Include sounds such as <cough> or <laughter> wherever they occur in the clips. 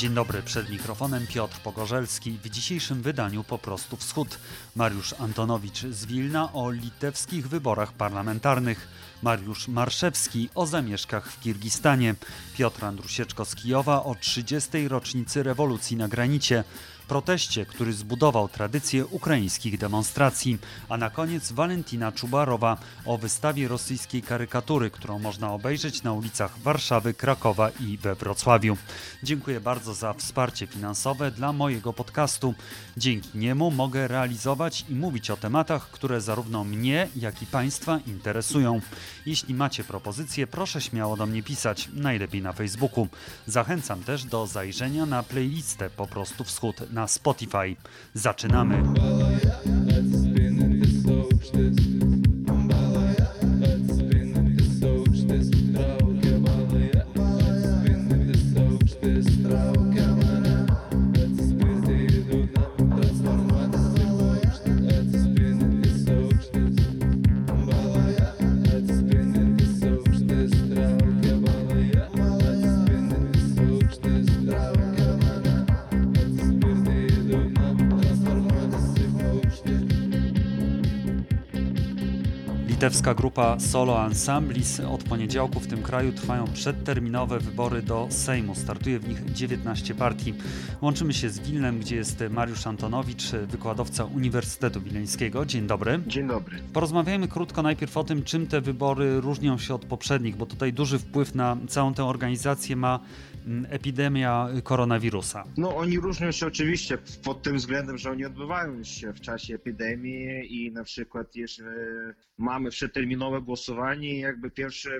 Dzień dobry, przed mikrofonem Piotr Pogorzelski. W dzisiejszym wydaniu Po prostu Wschód. Mariusz Antonowicz z Wilna o litewskich wyborach parlamentarnych. Mariusz Marszewski o zamieszkach w Kirgistanie. Piotr Andrusieczko z Kijowa o 30. rocznicy rewolucji na granicie proteście, który zbudował tradycję ukraińskich demonstracji. A na koniec Walentina Czubarowa o wystawie rosyjskiej karykatury, którą można obejrzeć na ulicach Warszawy, Krakowa i we Wrocławiu. Dziękuję bardzo za wsparcie finansowe dla mojego podcastu. Dzięki niemu mogę realizować i mówić o tematach, które zarówno mnie, jak i Państwa interesują. Jeśli macie propozycje, proszę śmiało do mnie pisać, najlepiej na Facebooku. Zachęcam też do zajrzenia na playlistę po prostu Wschód na Spotify. Zaczynamy. Litewska grupa Solo Ensemblis od poniedziałku w tym kraju trwają przedterminowe wybory do Sejmu. Startuje w nich 19 partii. Łączymy się z Wilnem, gdzie jest Mariusz Antonowicz, wykładowca Uniwersytetu Wileńskiego. Dzień dobry. Dzień dobry. Porozmawiajmy krótko najpierw o tym, czym te wybory różnią się od poprzednich, bo tutaj duży wpływ na całą tę organizację ma epidemia koronawirusa. No oni różnią się oczywiście pod tym względem, że oni odbywają się w czasie epidemii i na przykład jeśli mamy przeterminowe głosowanie, jakby pierwsze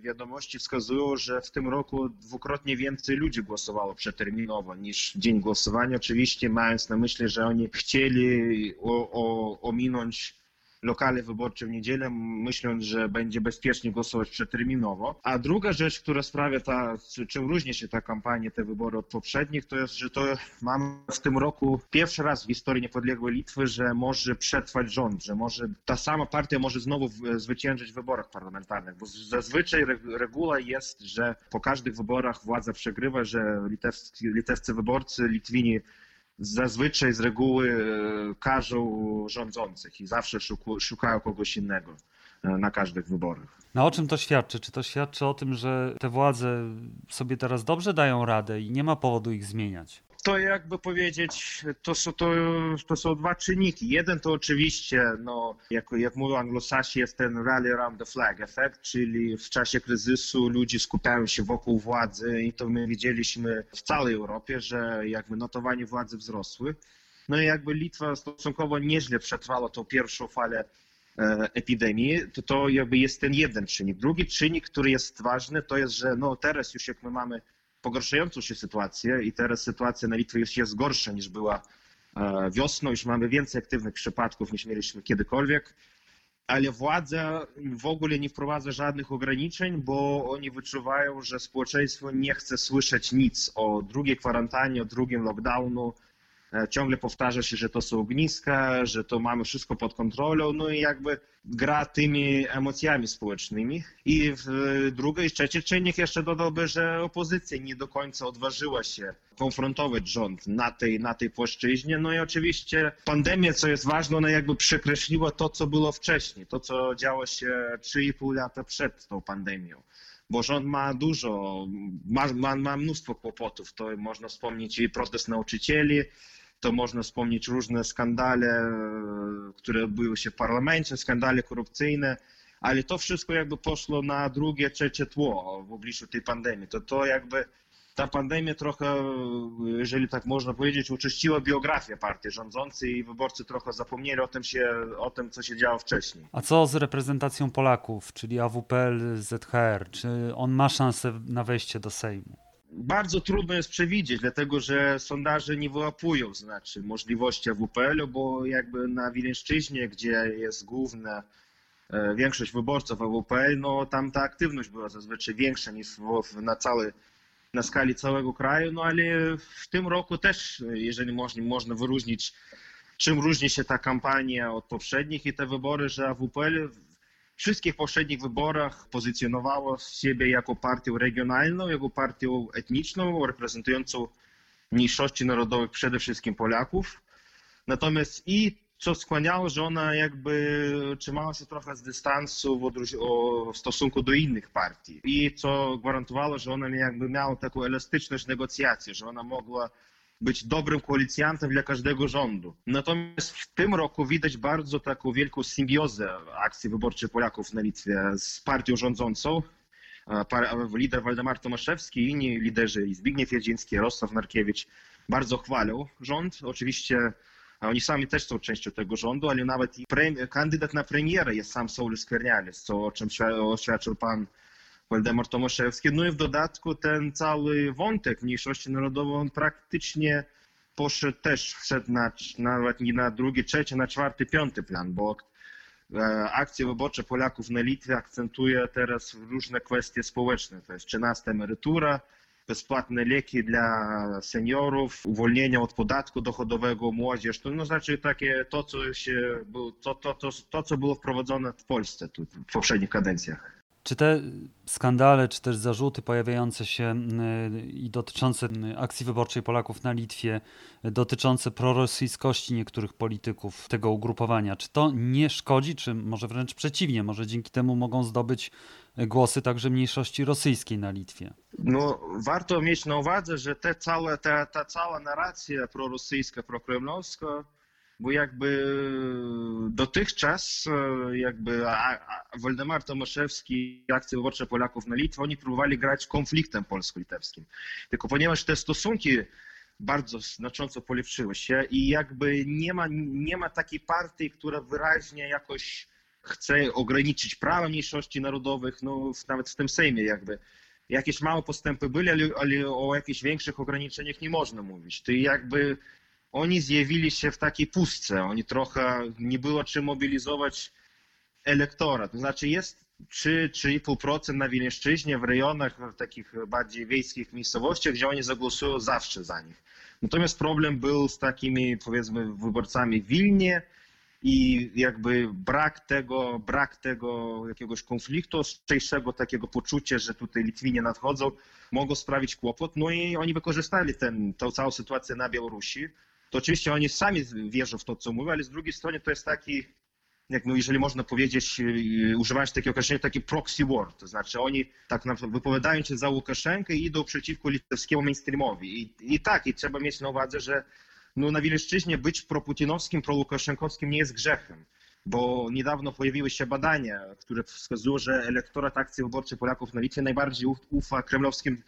wiadomości wskazują, że w tym roku dwukrotnie więcej ludzi głosowało przeterminowo niż dzień głosowania. Oczywiście mając na myśli, że oni chcieli o, o, ominąć lokale wyborcze w niedzielę, myśląc, że będzie bezpiecznie głosować przeterminowo. A druga rzecz, która sprawia ta, czym różni się ta kampania, te wybory od poprzednich, to jest, że to mamy w tym roku pierwszy raz w historii niepodległej Litwy, że może przetrwać rząd, że może ta sama partia może znowu zwyciężyć w wyborach parlamentarnych, bo zazwyczaj reguła jest, że po każdych wyborach władza przegrywa, że litewscy, litewscy wyborcy, Litwini zazwyczaj z reguły e, każą rządzących i zawsze szukają kogoś innego e, na każdych wyborach. No o czym to świadczy? Czy to świadczy o tym, że te władze sobie teraz dobrze dają radę i nie ma powodu ich zmieniać? To jakby powiedzieć, to są, to, to są dwa czynniki. Jeden to oczywiście, no, jak, jak mówią anglosasi, jest ten rally around the flag efekt, czyli w czasie kryzysu ludzie skupiają się wokół władzy i to my widzieliśmy w całej Europie, że jakby notowanie władzy wzrosły. No i jakby Litwa stosunkowo nieźle przetrwała tą pierwszą falę e, epidemii, to to jakby jest ten jeden czynnik. Drugi czynnik, który jest ważny, to jest, że no teraz już jak my mamy pogarszającą się sytuację i teraz sytuacja na Litwie jest, jest gorsza niż była e, wiosną, już mamy więcej aktywnych przypadków niż mieliśmy kiedykolwiek, ale władza w ogóle nie wprowadza żadnych ograniczeń, bo oni wyczuwają, że społeczeństwo nie chce słyszeć nic o drugiej kwarantannie, o drugim lockdownu, ciągle powtarza się, że to są ogniska, że to mamy wszystko pod kontrolą, no i jakby gra tymi emocjami społecznymi. I drugi i trzeci czynnik jeszcze dodałby, że opozycja nie do końca odważyła się konfrontować rząd na tej, na tej płaszczyźnie. No i oczywiście pandemia, co jest ważne, ona jakby przekreśliła to, co było wcześniej, to, co działo się 3,5 lata przed tą pandemią bo rząd ma dużo, ma, ma, ma mnóstwo kłopotów. To można wspomnieć i protest nauczycieli, to można wspomnieć różne skandale, które odbyły się w parlamencie, skandale korupcyjne, ale to wszystko jakby poszło na drugie, trzecie tło w obliczu tej pandemii. To to jakby ta pandemia trochę, jeżeli tak można powiedzieć, uczyściła biografię partii rządzącej i wyborcy trochę zapomnieli o tym, się, o tym, co się działo wcześniej. A co z reprezentacją Polaków, czyli AWPL, ZHR? Czy on ma szansę na wejście do Sejmu? Bardzo trudno jest przewidzieć, dlatego że sondaże nie wyłapują znaczy możliwości AWPL-u, bo jakby na Wileńszczyźnie, gdzie jest główna e, większość wyborców AWPL, no tam ta aktywność była zazwyczaj większa niż na całej na skali całego kraju, no ale w tym roku też, jeżeli można, można wyróżnić, czym różni się ta kampania od poprzednich i te wybory, że AWPL wszystkich poprzednich wyborach pozycjonowało siebie jako partię regionalną, jako partię etniczną, reprezentującą mniejszości narodowych, przede wszystkim Polaków. Natomiast i co skłaniało, że ona jakby trzymała się trochę z dystansu w, w stosunku do innych partii. I co gwarantowało, że ona jakby miała taką elastyczność negocjacji, że ona mogła być dobrym koalicjantem dla każdego rządu. Natomiast w tym roku widać bardzo taką wielką symbiozę akcji wyborczej Polaków na Litwie z partią rządzącą. Lider Waldemar Tomaszewski i inni liderzy, Zbigniew Jedziński, Rosław Narkiewicz bardzo chwalą rząd. Oczywiście oni sami też są częścią tego rządu, ale nawet kandydat na premiera jest sam Saulius Skwernialis, co o czym świ- oświadczył pan Waldemar Tomaszewski. No i w dodatku ten cały wątek mniejszości narodowej, on praktycznie poszedł też, wszedł na, nawet nie na drugi, trzeci, na czwarty, piąty plan, bo e, akcje wyborcze Polaków na Litwie akcentuje teraz różne kwestie społeczne, to jest 13 emerytura, bezpłatne leki dla seniorów, uwolnienie od podatku dochodowego młodzież, to no znaczy takie to, co się, było- to, to, to, to, co było wprowadzone w Polsce tu, w poprzednich kadencjach. Czy te skandale, czy też zarzuty pojawiające się i dotyczące akcji wyborczej Polaków na Litwie, dotyczące prorosyjskości niektórych polityków tego ugrupowania, czy to nie szkodzi, czy może wręcz przeciwnie, może dzięki temu mogą zdobyć głosy także mniejszości rosyjskiej na Litwie? No, warto mieć na uwadze, że te całe, ta, ta cała narracja prorosyjska, prokremlowska, bo jakby dotychczas e, jakby Waldemar Tomaszewski i akcje wyborcze Polaków na Litwie, oni próbowali grać konfliktem polsko-litewskim. Tylko ponieważ te stosunki bardzo znacząco polepszyły się i jakby nie ma, nie ma takiej partii, która wyraźnie jakoś chce ograniczyć prawa mniejszości narodowych, no nawet w tym Sejmie jakby. Jakieś małe postępy byli, ale, ale o jakichś większych ograniczeniach nie można mówić. To jakby oni zjawili się w takiej pustce. Oni trochę nie było czym mobilizować elektorat. To znaczy jest 3-3,5% na Wileńszczyźnie, w rejonach w takich bardziej wiejskich miejscowościach, gdzie oni zagłosują zawsze za nich. Natomiast problem był z takimi, powiedzmy, wyborcami w Wilnie i jakby brak tego, brak tego jakiegoś konfliktu, ostrzejszego takiego poczucia, że tutaj Litwinie nadchodzą, mogło sprawić kłopot. No i oni wykorzystali tą całą sytuację na Białorusi. To oczywiście oni sami wierzą w to, co mówią, ale z drugiej strony to jest taki, jak no, jeżeli można powiedzieć, yy, używając takiego określenia, taki proxy war, to znaczy oni tak na przykład wypowiadają się za Łukaszenkę i idą przeciwko litewskiemu mainstreamowi. I, I tak, i trzeba mieć na uwadze, że no, na Wileńszczyźnie być proputinowskim, prolukaszenkowskim nie jest grzechem, bo niedawno pojawiły się badania, które wskazują, że elektorat akcji wyborczej Polaków na Litwie najbardziej uf- ufa kremlowskim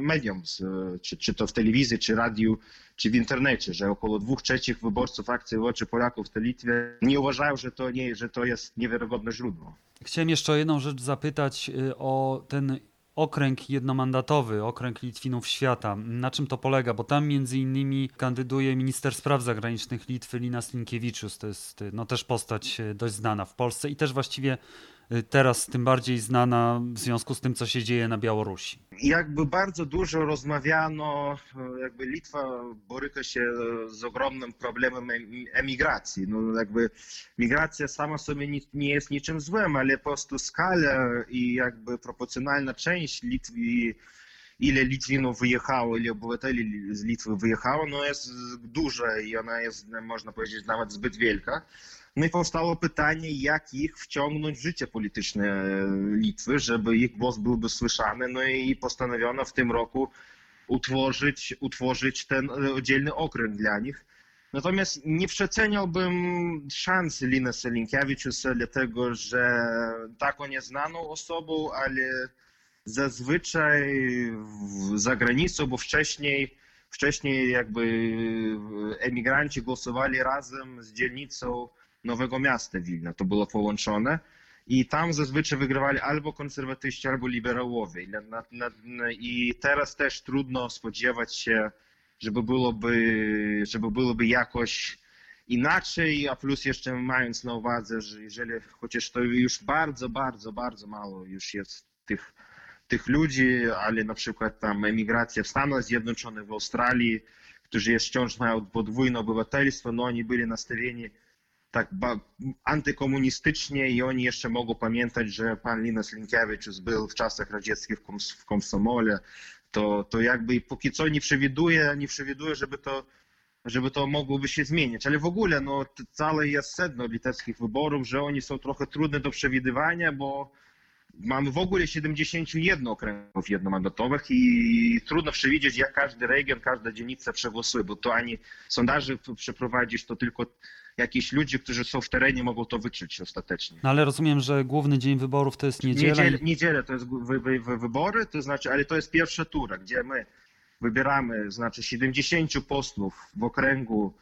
mediom, z, czy, czy to w telewizji, czy radiu, czy w internecie, że około dwóch trzecich wyborców akcji wyborczej Polaków na Litwie nie uważają, że to, nie, że to jest niewiarygodne źródło. Chciałem jeszcze o jedną rzecz zapytać y, o ten okręg jednomandatowy, okręg Litwinów Świata. Na czym to polega? Bo tam między innymi kandyduje minister spraw zagranicznych Litwy Linas Linkiewičius. To jest y, no, też postać y, dość znana w Polsce i też właściwie teraz tym bardziej znana w związku z tym, co się dzieje na Białorusi. Jakby bardzo dużo rozmawiano, e, jakby Litwa boryka się z ogromnym problemem em- emigracji. No jakby migracja sama sobie nie jest niczym złym, ale po prostu skala i jakby proporcjonalna część Litwy, ile Litwinów wyjechało, ile obywateli z Litwy wyjechało, no jest duża i ona jest, można powiedzieć, nawet zbyt wielka. No i powstało pytanie, jak ich wciągnąć w życie polityczne Litwy, żeby ich głos byłby słyszany. No i postanowiono w tym roku utworzyć, utworzyć ten oddzielny okręg dla nich. Natomiast nie przeceniałbym szans Linasa Linkiewiczusa, dlatego że tak on jest znaną osobą, ale zazwyczaj za granicą, bo wcześniej, wcześniej jakby emigranci głosowali razem z dzielnicą Nowego Miasta Wilna, to było połączone. I tam zazwyczaj wygrywali albo konserwatyści, albo liberałowie. I, teraz też trudno spodziewać się, żeby byłoby, żeby byłoby jakoś inaczej, a plus jeszcze mając na uwadze, że jeżeli, chociaż to już bardzo, bardzo, bardzo mało już jest tych, tych ludzi, ale na przykład tam emigracja w Stanach Zjednoczonych, w Australii, którzy jeszcze wciąż mają podwójne obywatelstwo, no oni byli nastawieni tak antykomunistycznie i oni jeszcze mogą pamiętać, że pan Linas Linkiewicz był w czasach radzieckich w, koms, w Komsomole, to, to jakby póki co nie przewiduje, nie przewiduje, żeby to żeby to mogłoby się zmienić. Ale w ogóle no, całe jest sedno litewskich wyborów, że oni są trochę trudne do przewidywania, bo mamy w ogóle 71 okręgów jednomandatowych i trudno przewidzieć, jak każdy region, każda dzielnica przegłosuje, bo to ani sondaży przeprowadzić, to tylko jakieś ludzie, którzy są w terenie, mogą to wyczuć ostatecznie. No ale rozumiem, że główny dzień wyborów to jest niedziela. Niedzielę, niedzielę to jest wy, wy, wy, wybory, to znaczy, ale to jest pierwsza tura, gdzie my wybieramy, znaczy 70 posłów w okręgu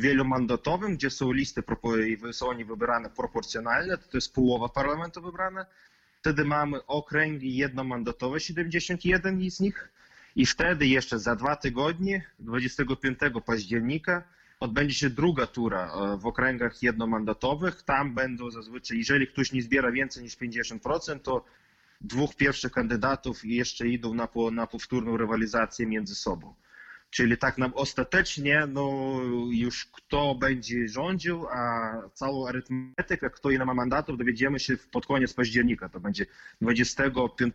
wielomandatowym, gdzie są listy i są oni wybrane proporcjonalnie, to jest połowa parlamentu wybrana. Wtedy mamy okręgi jednomandatowe, 71 z nich i wtedy jeszcze za dwa tygodnie, 25 października, odbędzie się druga tura w okręgach jednomandatowych. Tam będą zazwyczaj, jeżeli ktoś nie zbiera więcej niż 50%, to dwóch pierwszych kandydatów jeszcze idą na, na powtórną rywalizację między sobą. Czyli tak nam ostatecznie no, już kto będzie rządził, a całą arytmetykę, kto ile ma mandatów, dowiedziemy się pod koniec października. To będzie 25,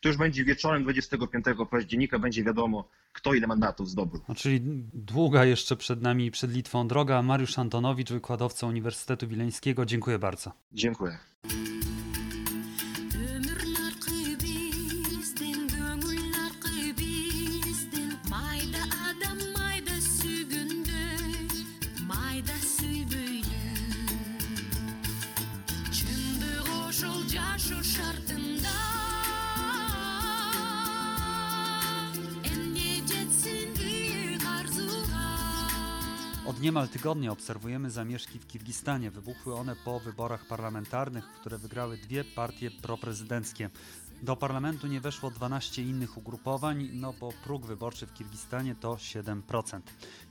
to już będzie wieczorem 25 października, będzie wiadomo, kto ile mandatów zdobył. No, czyli długa jeszcze przed nami, przed Litwą droga. Mariusz Antonowicz, wykładowca Uniwersytetu Wileńskiego. Dziękuję bardzo. Dziękuję. Niemal tygodnia obserwujemy zamieszki w Kirgistanie. Wybuchły one po wyborach parlamentarnych, które wygrały dwie partie proprezydenckie. Do parlamentu nie weszło 12 innych ugrupowań, no bo próg wyborczy w Kirgistanie to 7%.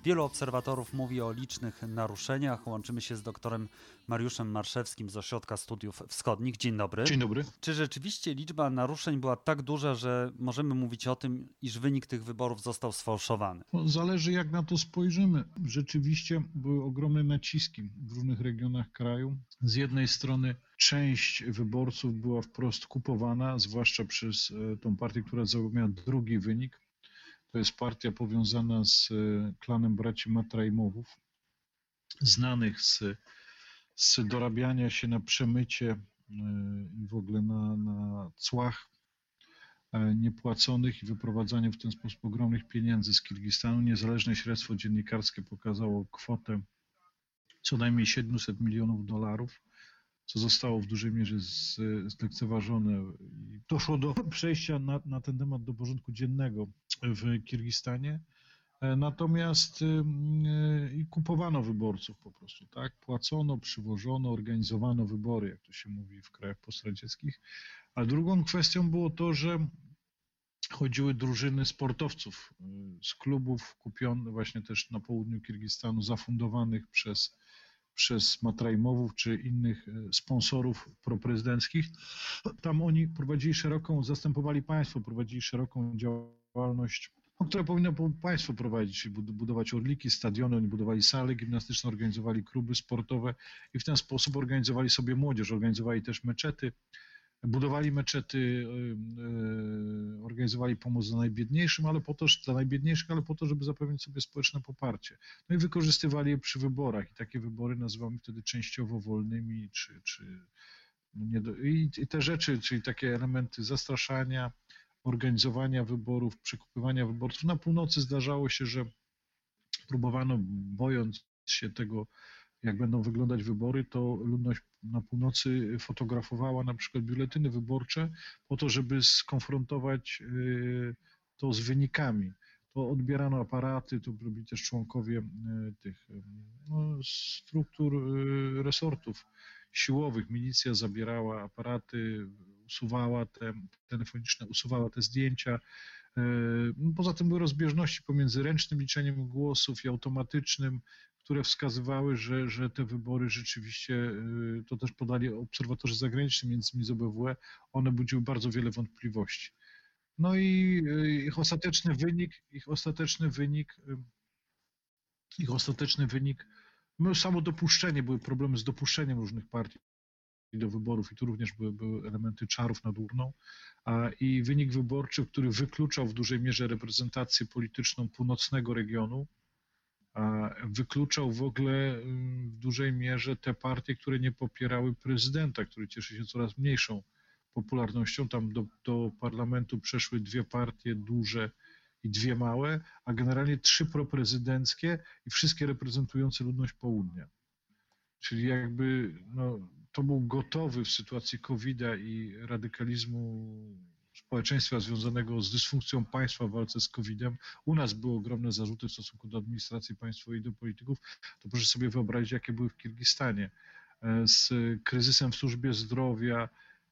Wielu obserwatorów mówi o licznych naruszeniach. Łączymy się z doktorem Mariuszem Marszewskim z Ośrodka Studiów Wschodnich. Dzień dobry. Dzień dobry. Czy rzeczywiście liczba naruszeń była tak duża, że możemy mówić o tym, iż wynik tych wyborów został sfałszowany? Zależy jak na to spojrzymy. Rzeczywiście były ogromne naciski w różnych regionach kraju. Z jednej strony część wyborców była wprost kupowana, zwłaszcza przez e, tą partię, która zajmowała drugi wynik. To jest partia powiązana z e, klanem braci Matrajmowów, znanych z, z dorabiania się na przemycie e, i w ogóle na, na cłach niepłaconych i wyprowadzaniu w ten sposób ogromnych pieniędzy z Kirgistanu. Niezależne śledztwo dziennikarskie pokazało kwotę co najmniej 700 milionów dolarów co zostało w dużej mierze zlekceważone. Doszło do przejścia na, na ten temat do porządku dziennego w Kirgistanie. E, natomiast i kupowano wyborców po prostu, tak? Płacono, przywożono, organizowano wybory, jak to się mówi w krajach postradzieckich. A drugą kwestią było to, że chodziły drużyny sportowców e, z klubów kupionych właśnie też na południu Kirgistanu, zafundowanych przez przez Matrajmowów czy innych e, sponsorów proprezydenckich. Tam oni prowadzili szeroką, zastępowali państwo, prowadzili szeroką działalność, która powinno państwo prowadzić, budować orliki, stadiony, oni budowali sale gimnastyczne, organizowali kluby sportowe i w ten sposób organizowali sobie młodzież, organizowali też meczety budowali meczety, y, y, organizowali pomoc dla najbiedniejszym, ale po to, dla najbiedniejszych, ale po to, żeby zapewnić sobie społeczne poparcie. No i wykorzystywali je przy wyborach i takie wybory nazywamy wtedy częściowo wolnymi, czy, czy no nie do, i, i te rzeczy, czyli takie elementy zastraszania, organizowania wyborów, przekupywania wyborców. Na północy zdarzało się, że próbowano, bojąc się tego, jak będą wyglądać wybory, to ludność na północy fotografowała na przykład biuletyny wyborcze po to, żeby skonfrontować y, to z wynikami. To odbierano aparaty, to byli też członkowie y, tych y, no, struktur resortów siłowych. Milicja zabierała aparaty, usuwała te telefoniczne, usuwała te zdjęcia. Poza tym były rozbieżności pomiędzy ręcznym liczeniem głosów i automatycznym które wskazywały, że, że te wybory rzeczywiście, y, to też podali obserwatorzy zagraniczni, między innymi z OBWE, one budziły bardzo wiele wątpliwości. No i y, ich ostateczny wynik, ich ostateczny wynik, ich ostateczny wynik no, samo dopuszczenie, były problemy z dopuszczeniem różnych partii do wyborów i tu również były, były elementy czarów nad urną i wynik wyborczy, który wykluczał w dużej mierze reprezentację polityczną północnego regionu, wykluczał w ogóle mm, w dużej mierze te partie, które nie popierały prezydenta, który cieszy się coraz mniejszą popularnością. Tam do, do parlamentu przeszły dwie partie duże i dwie małe, a generalnie trzy proprezydenckie i wszystkie reprezentujące ludność południa. Czyli jakby no, to był gotowy w sytuacji COVID-a i radykalizmu społeczeństwa związanego z dysfunkcją państwa w walce z COVID-em. U nas były ogromne zarzuty w stosunku do administracji państwowej i do polityków. To proszę sobie wyobrazić, jakie były w Kirgistanie. E, z kryzysem w służbie zdrowia,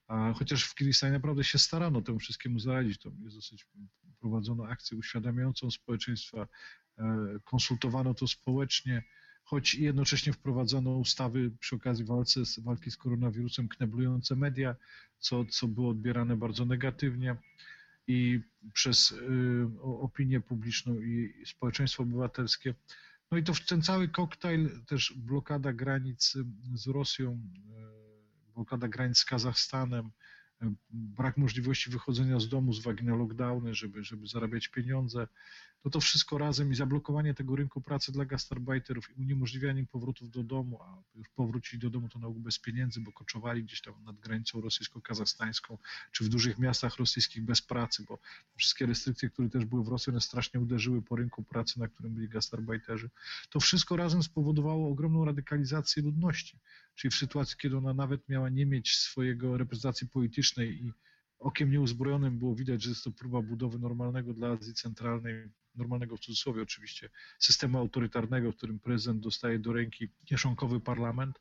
a chociaż w Kirgistanie naprawdę się starano temu wszystkiemu zaradzić. To jest dosyć prowadzono akcję uświadamiającą społeczeństwa, e, konsultowano to społecznie choć jednocześnie wprowadzono ustawy przy okazji walce, walki z koronawirusem kneblujące media, co, co było odbierane bardzo negatywnie i przez y, opinię publiczną i społeczeństwo obywatelskie. No i to ten cały koktajl, też blokada granic z Rosją, y, blokada granic z Kazachstanem, brak możliwości wychodzenia z domu z uwagi na lockdowny, żeby, żeby zarabiać pieniądze, no to wszystko razem i zablokowanie tego rynku pracy dla gastarbeiterów i uniemożliwianie powrotów do domu, a już powrócili do domu to na ogół bez pieniędzy, bo koczowali gdzieś tam nad granicą rosyjsko-kazachstańską, czy w dużych miastach rosyjskich bez pracy, bo wszystkie restrykcje, które też były w Rosji, one strasznie uderzyły po rynku pracy, na którym byli gastarbeiterzy. To wszystko razem spowodowało ogromną radykalizację ludności, czyli w sytuacji, kiedy ona nawet miała nie mieć swojego reprezentacji politycznej i okiem nieuzbrojonym było widać, że jest to próba budowy normalnego dla Azji Centralnej normalnego w cudzysłowie oczywiście, systemu autorytarnego, w którym prezydent dostaje do ręki kieszonkowy parlament,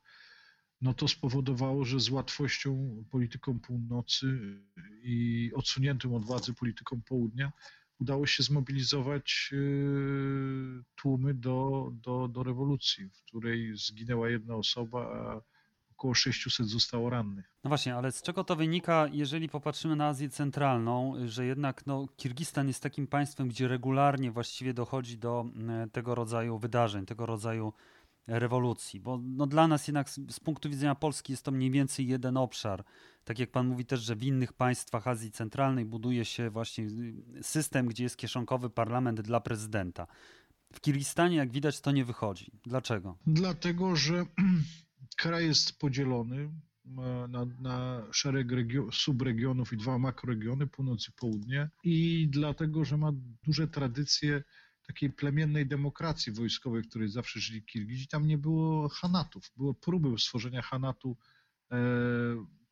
no to spowodowało, że z łatwością polityką północy i odsuniętym od władzy polityką południa udało się zmobilizować yy, tłumy do, do, do rewolucji, w której zginęła jedna osoba, a około 600 zostało rannych. No właśnie, ale z czego to wynika, jeżeli popatrzymy na Azję Centralną, że jednak no, Kirgistan jest takim państwem, gdzie regularnie właściwie dochodzi do e, tego rodzaju wydarzeń, tego rodzaju rewolucji, bo no, dla nas jednak z, z punktu widzenia Polski jest to mniej więcej jeden obszar. Tak jak pan mówi też, że w innych państwach Azji Centralnej buduje się właśnie y, system, gdzie jest kieszonkowy parlament dla prezydenta. W Kirgistanie, jak widać, to nie wychodzi. Dlaczego? Dlatego, że <clears throat> kraj jest podzielony na, na szereg subregionów i dwa makroregiony, północ i południe, i dlatego, że ma duże tradycje takiej plemiennej demokracji wojskowej, w której zawsze żyli Kirgizi. Tam nie było hanatów, było próby stworzenia hanatu e,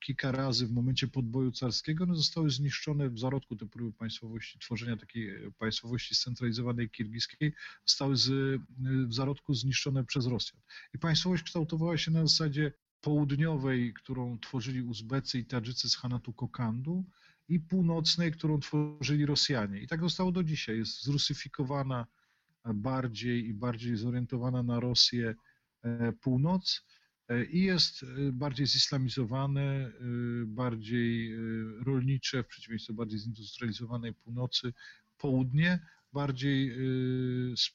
kilka razy w momencie podboju carskiego, one zostały zniszczone w zarodku te próby państwowości, tworzenia takiej państwowości scentralizowanej kirgiskiej, zostały z, w zarodku zniszczone przez Rosjan. I państwowość kształtowała się na zasadzie południowej, którą tworzyli Uzbecy i Tadżycy z Hanatu Kokandu i północnej, którą tworzyli Rosjanie. I tak zostało do dzisiaj. Jest zrusyfikowana bardziej i bardziej zorientowana na Rosję e, północ E, i jest e, bardziej zislamizowane, e, bardziej rolnicze, w przeciwieństwie do bardziej zindustrializowanej północy, południe, bardziej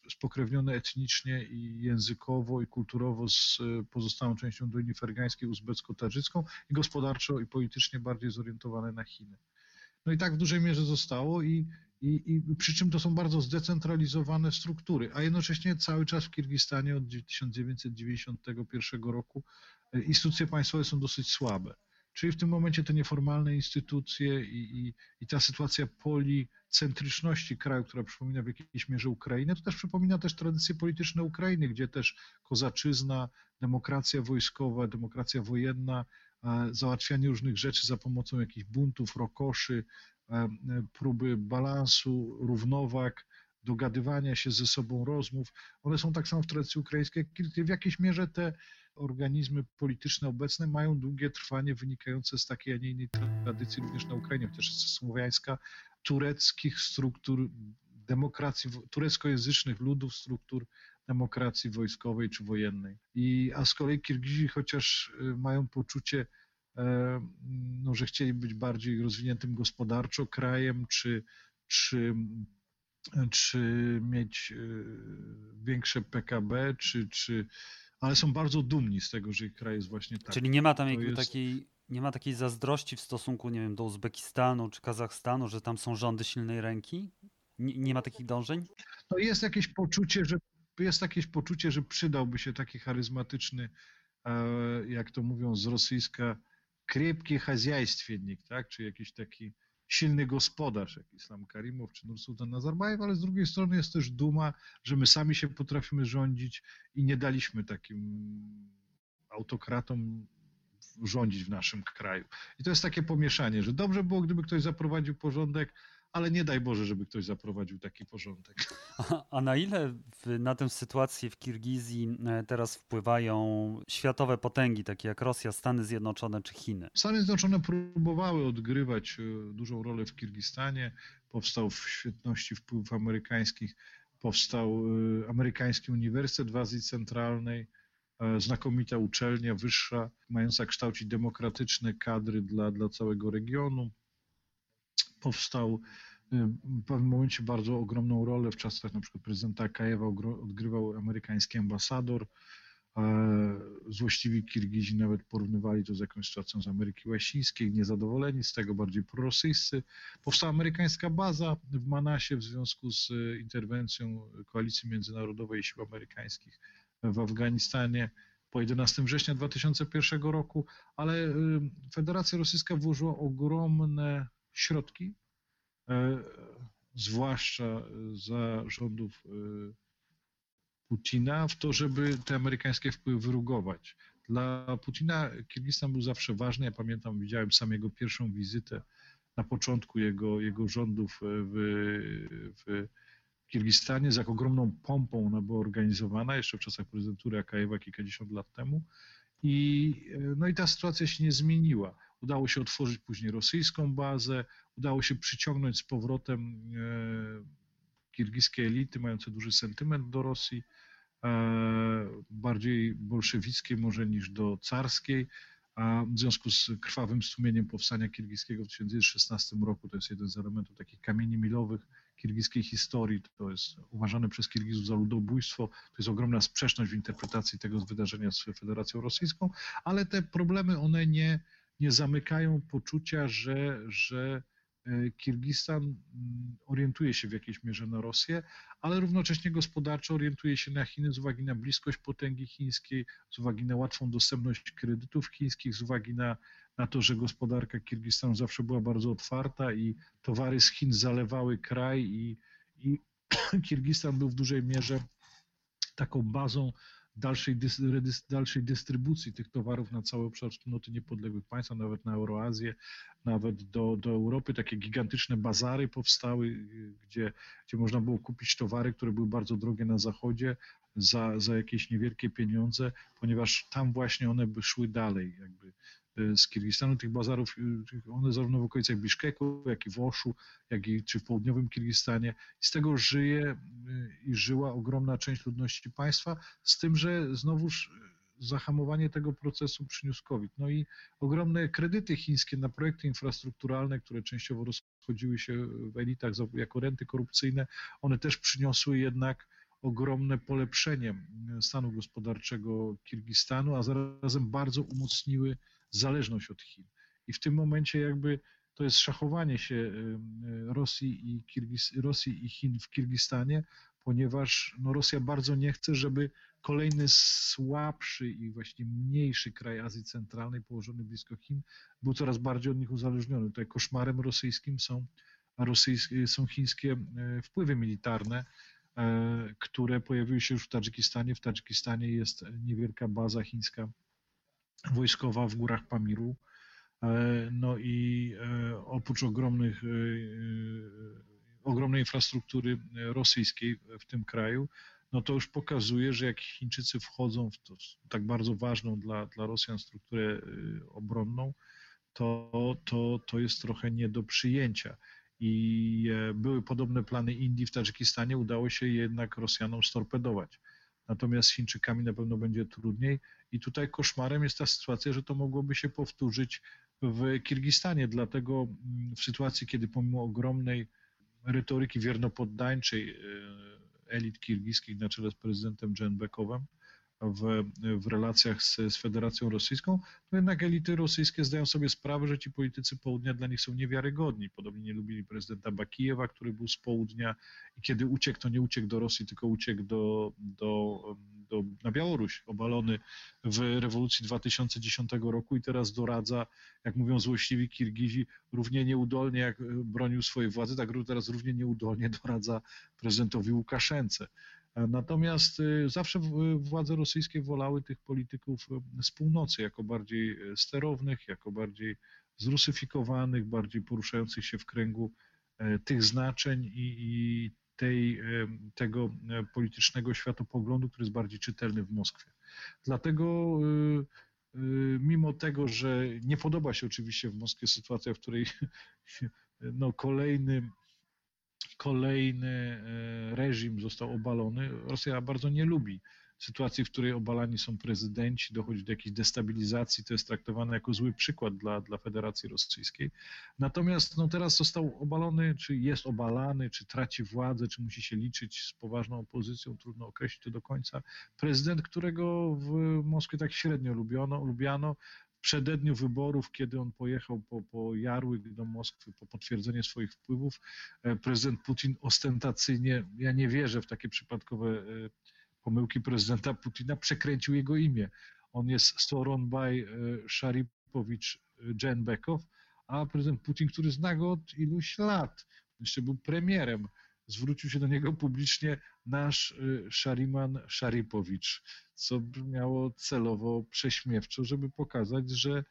spokrewnione etnicznie i językowo i kulturowo z pozostałą częścią Doliny Fergańskiej, uzbecko-tadżycką i gospodarczo i politycznie bardziej zorientowane na Chiny. No i tak w dużej mierze zostało i i, I, przy czym to są bardzo zdecentralizowane struktury, a jednocześnie cały czas w Kirgistanie od 1991 roku e, instytucje państwowe są dosyć słabe. Czyli w tym momencie te nieformalne instytucje i, i, i ta sytuacja policentryczności kraju, która przypomina w jakiejś mierze Ukrainę, to też przypomina też tradycje polityczne Ukrainy, gdzie też kozaczyzna, demokracja wojskowa, demokracja wojenna, załatwianie różnych rzeczy za pomocą jakichś buntów, rokoszy, E, próby balansu, równowag, dogadywania się ze sobą, rozmów, one są tak samo w tradycji ukraińskiej, w jakiejś mierze te organizmy polityczne obecne mają długie trwanie wynikające z takiej, a nie innej tradycji również na Ukrainie, chociaż słowiańska, tureckich struktur demokracji, tureckojęzycznych ludów, struktur demokracji wojskowej czy wojennej. I, a z kolei Kirgizi, chociaż y, mają poczucie E, no, że chcieli być bardziej rozwiniętym gospodarczo krajem, czy, czy, czy mieć e, większe PKB, czy, czy ale są bardzo dumni z tego, że ich kraj jest właśnie taki. Czyli nie ma tam jakby jest- takiej, nie ma takiej zazdrości w stosunku, nie wiem, do Uzbekistanu czy Kazachstanu, że tam są rządy silnej ręki? Nie, nie ma takich dążeń? No jest jakieś poczucie, że jest jakieś poczucie, że przydałby się taki charyzmatyczny, e, jak to mówią z rosyjska, krepki chazjajstwiennik, tak? Czy jakiś taki silny gospodarz, jak Islam Karimow czy Nursultan Nazarbajew, ale z drugiej strony jest też duma, że my sami się potrafimy rządzić i nie daliśmy takim autokratom rządzić w naszym kraju. I to jest takie pomieszanie, że dobrze było, gdyby ktoś zaprowadził porządek, ale nie daj Boże, żeby ktoś zaprowadził taki porządek. <laughs> A, a na ile w, na tę sytuację w Kirgizji e, teraz wpływają światowe potęgi, takie jak Rosja, Stany Zjednoczone czy Chiny? Stany Zjednoczone próbowały odgrywać e, dużą rolę w Kirgistanie. Powstał w świetności wpływów amerykańskich, powstał e, amerykański Uniwersytet w Azji Centralnej, znakomita uczelnia wyższa, mająca kształcić demokratyczne kadry dla, dla całego regionu. Powstał e, w pewnym momencie bardzo ogromną rolę w czasach na przykład prezydenta Akajewa ogro- odgrywał amerykański ambasador. E, Złośliwi Kirgizi nawet porównywali to z jakąś sytuacją z Ameryki Łacińskiej, niezadowoleni z tego, bardziej prorosyjscy. Powstała amerykańska baza w Manasie w związku z e, interwencją Koalicji Międzynarodowej i Sił Amerykańskich w Afganistanie po 11 września 2001 roku, ale e, Federacja Rosyjska włożyła ogromne środki, e, zwłaszcza za rządów e, Putina w to, żeby te amerykańskie wpływy wyrugować. Dla Putina Kirgistan był zawsze ważny. Ja pamiętam, widziałem sam jego pierwszą wizytę na początku jego, jego rządów w, w Kirgistanie. Z jak ogromną pompą ona była organizowana, jeszcze w czasach prezydentury Akajewa kilkadziesiąt lat temu. I, no i ta sytuacja się nie zmieniła. Udało się otworzyć później rosyjską bazę, udało się przyciągnąć z powrotem e, kirgiskie elity mające duży sentyment do Rosji, e, bardziej bolszewickiej może niż do carskiej, a w związku z krwawym strumieniem powstania kirgiskiego w 1916 roku, to jest jeden z elementów takich kamieni milowych kirgiskiej historii, to jest uważane przez Kirgizów za ludobójstwo, to jest ogromna sprzeczność w interpretacji tego wydarzenia z Federacją Rosyjską, ale te problemy, one nie, nie zamykają poczucia, że, że e, Kirgistan mm, orientuje się w jakiejś mierze na Rosję, ale równocześnie gospodarczo orientuje się na Chiny z uwagi na bliskość potęgi chińskiej, z uwagi na łatwą dostępność kredytów chińskich, z uwagi na, na to, że gospodarka Kirgistanu zawsze była bardzo otwarta i towary z Chin zalewały kraj i, i <clears throat> Kirgistan był w dużej mierze taką bazą dalszej, dys, dalszej dystrybucji tych towarów na cały obszar wspólnoty niepodległych państw, a nawet na Euroazję, nawet do, do Europy. Takie gigantyczne bazary powstały, gdzie, gdzie można było kupić towary, które były bardzo drogie na zachodzie za, za jakieś niewielkie pieniądze, ponieważ tam właśnie one by szły dalej, jakby z Kirgistanu. Tych bazarów, y, one zarówno w okolicach Biszkeku, jak i w Oszu, jak i czy w południowym Kirgistanie. Z tego żyje y, i żyła ogromna część ludności państwa, z tym, że znowuż zahamowanie tego procesu przyniósł COVID. No i ogromne kredyty chińskie na projekty infrastrukturalne, które częściowo rozchodziły się w elitach jako renty korupcyjne, one też przyniosły jednak ogromne polepszenie stanu gospodarczego Kirgistanu, a zarazem bardzo umocniły zależność od Chin. I w tym momencie jakby to jest szachowanie się y, y, Rosji i, Kirgis, Rosji i Chin w Kirgistanie, ponieważ no, Rosja bardzo nie chce, żeby kolejny słabszy i właśnie mniejszy kraj Azji Centralnej położony blisko Chin był coraz bardziej od nich uzależniony. Tutaj koszmarem rosyjskim są, rosyjskie, są chińskie e, wpływy militarne, e, które pojawiły się już w Tadżykistanie. W Tadżykistanie jest niewielka baza chińska wojskowa w górach Pamiru. E, No i e, oprócz ogromnych, e, ogromnej infrastruktury rosyjskiej w tym kraju, no to już pokazuje, że jak Chińczycy wchodzą w to, tak bardzo ważną dla, dla Rosjan strukturę obronną, to, to, to jest trochę nie do przyjęcia. I były podobne plany Indii w Tadżykistanie, udało się je jednak Rosjanom storpedować. Natomiast z Chińczykami na pewno będzie trudniej. I tutaj koszmarem jest ta sytuacja, że to mogłoby się powtórzyć w Kirgistanie. Dlatego mm, w sytuacji, kiedy pomimo ogromnej retoryki wiernopoddańczej e, elit kirgiskich na czele z prezydentem Dżenbekowem, w, w relacjach z, z Federacją Rosyjską, to jednak elity rosyjskie zdają sobie sprawę, że ci politycy południa dla nich są niewiarygodni. Podobnie nie lubili prezydenta Bakijewa, który był z południa i kiedy uciekł, to nie uciekł do Rosji, tylko uciekł do, do, do, na Białoruś, obalony w rewolucji 2010 roku i teraz doradza, jak mówią złośliwi Kirgizi, równie nieudolnie jak bronił swojej władzy, tak teraz równie nieudolnie doradza prezydentowi Łukaszence. Natomiast y, zawsze władze rosyjskie wolały tych polityków y, z północy jako bardziej y, sterownych, jako bardziej zrusyfikowanych, bardziej poruszających się w kręgu tych znaczeń i, i tej, tego politycznego światopoglądu, który jest bardziej czytelny w Moskwie. Dlatego mimo tego, że nie podoba się oczywiście w Moskwie sytuacja, w której <laughs> no, kolejny kolejny e, reżim został obalony. Rosja bardzo nie lubi sytuacji, w której obalani są prezydenci, dochodzi do jakiejś destabilizacji, to jest traktowane jako zły przykład dla, dla Federacji Rosyjskiej. Natomiast no, teraz został obalony, czy jest obalany, czy traci władzę, czy musi się liczyć z poważną opozycją, trudno określić to do końca. Prezydent, którego w Moskwie tak średnio lubiono, lubiano, przededniu wyborów, kiedy on pojechał po, po Jarłyk do Moskwy po potwierdzenie swoich wpływów, e, prezydent Putin ostentacyjnie, ja nie wierzę w takie przypadkowe e, pomyłki prezydenta Putina, przekręcił jego imię. On jest Soronbaj e, Szaripowicz Dżenbekow, a prezydent Putin, który zna go od iluś lat, jeszcze był premierem, zwrócił się do niego publicznie nasz y, Szariman Szaripowicz, co brzmiało celowo prześmiewczo, żeby pokazać, że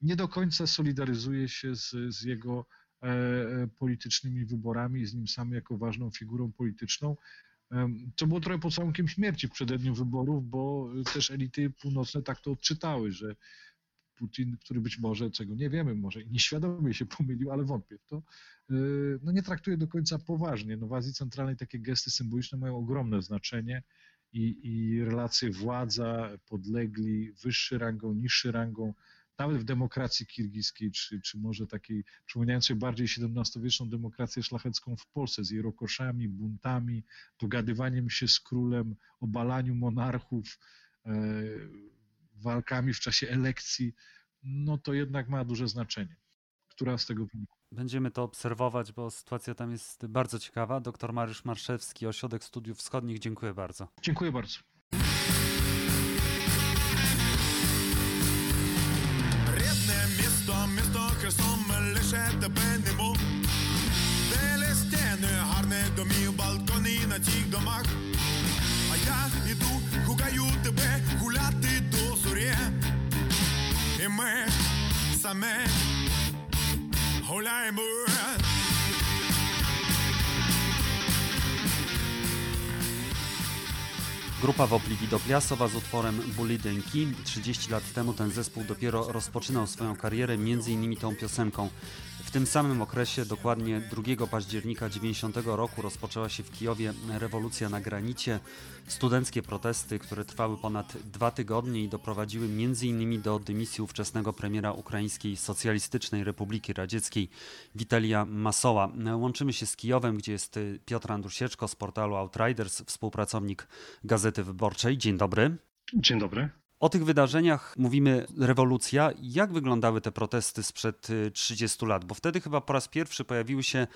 nie do końca solidaryzuje się z, z jego e, e politycznymi wyborami i z nim samym jako ważną figurą polityczną. To było trochę pocałunkiem śmierci w przededniu wyborów, bo też elity północne tak to odczytały, że Putin, który być może, czego nie wiemy, może i nieświadomie się pomylił, ale wątpię w to, y, no nie traktuje do końca poważnie. No w Azji Centralnej takie gesty symboliczne mają ogromne znaczenie i, i relacje władza, podlegli, wyższy rangą, niższy rangą, nawet w demokracji kirgiskiej, czy, czy może takiej przypominającej bardziej XVII-wieczną demokrację szlachecką w Polsce, z jej rokoszami, buntami, dogadywaniem się z królem, obalaniu monarchów, e, walkami w czasie elekcji, no to jednak ma duże znaczenie. Która z tego wynika? Będziemy to obserwować, bo sytuacja tam jest bardzo ciekawa. Doktor Mariusz Marszewski, Ośrodek Studiów Wschodnich, dziękuję bardzo. Dziękuję bardzo. місто, місто Херсон лише тебе не був. Де стіни гарних домів, балкони на тих домах. А я іду, гукаю тебе гуляти до зорі. І ми саме гуляємо. Grupa Wobli Widopliasowa z utworem Bully Dęki. 30 lat temu ten zespół dopiero rozpoczynał swoją karierę, między innymi tą piosenką tym samym okresie, dokładnie 2 października 90 roku, rozpoczęła się w Kijowie rewolucja na granicie. Studenckie protesty, które trwały ponad dwa tygodnie i doprowadziły m.in. do dymisji ówczesnego premiera Ukraińskiej Socjalistycznej Republiki Radzieckiej Witalia Masoła. Łączymy się z Kijowem, gdzie jest Piotr Andrusieczko z portalu Outriders, współpracownik Gazety Wyborczej. Dzień dobry. Dzień dobry. O tych wydarzeniach mówimy rewolucja. Jak wyglądały te protesty sprzed 30 y, lat? Bo wtedy chyba po raz pierwszy pojawiły się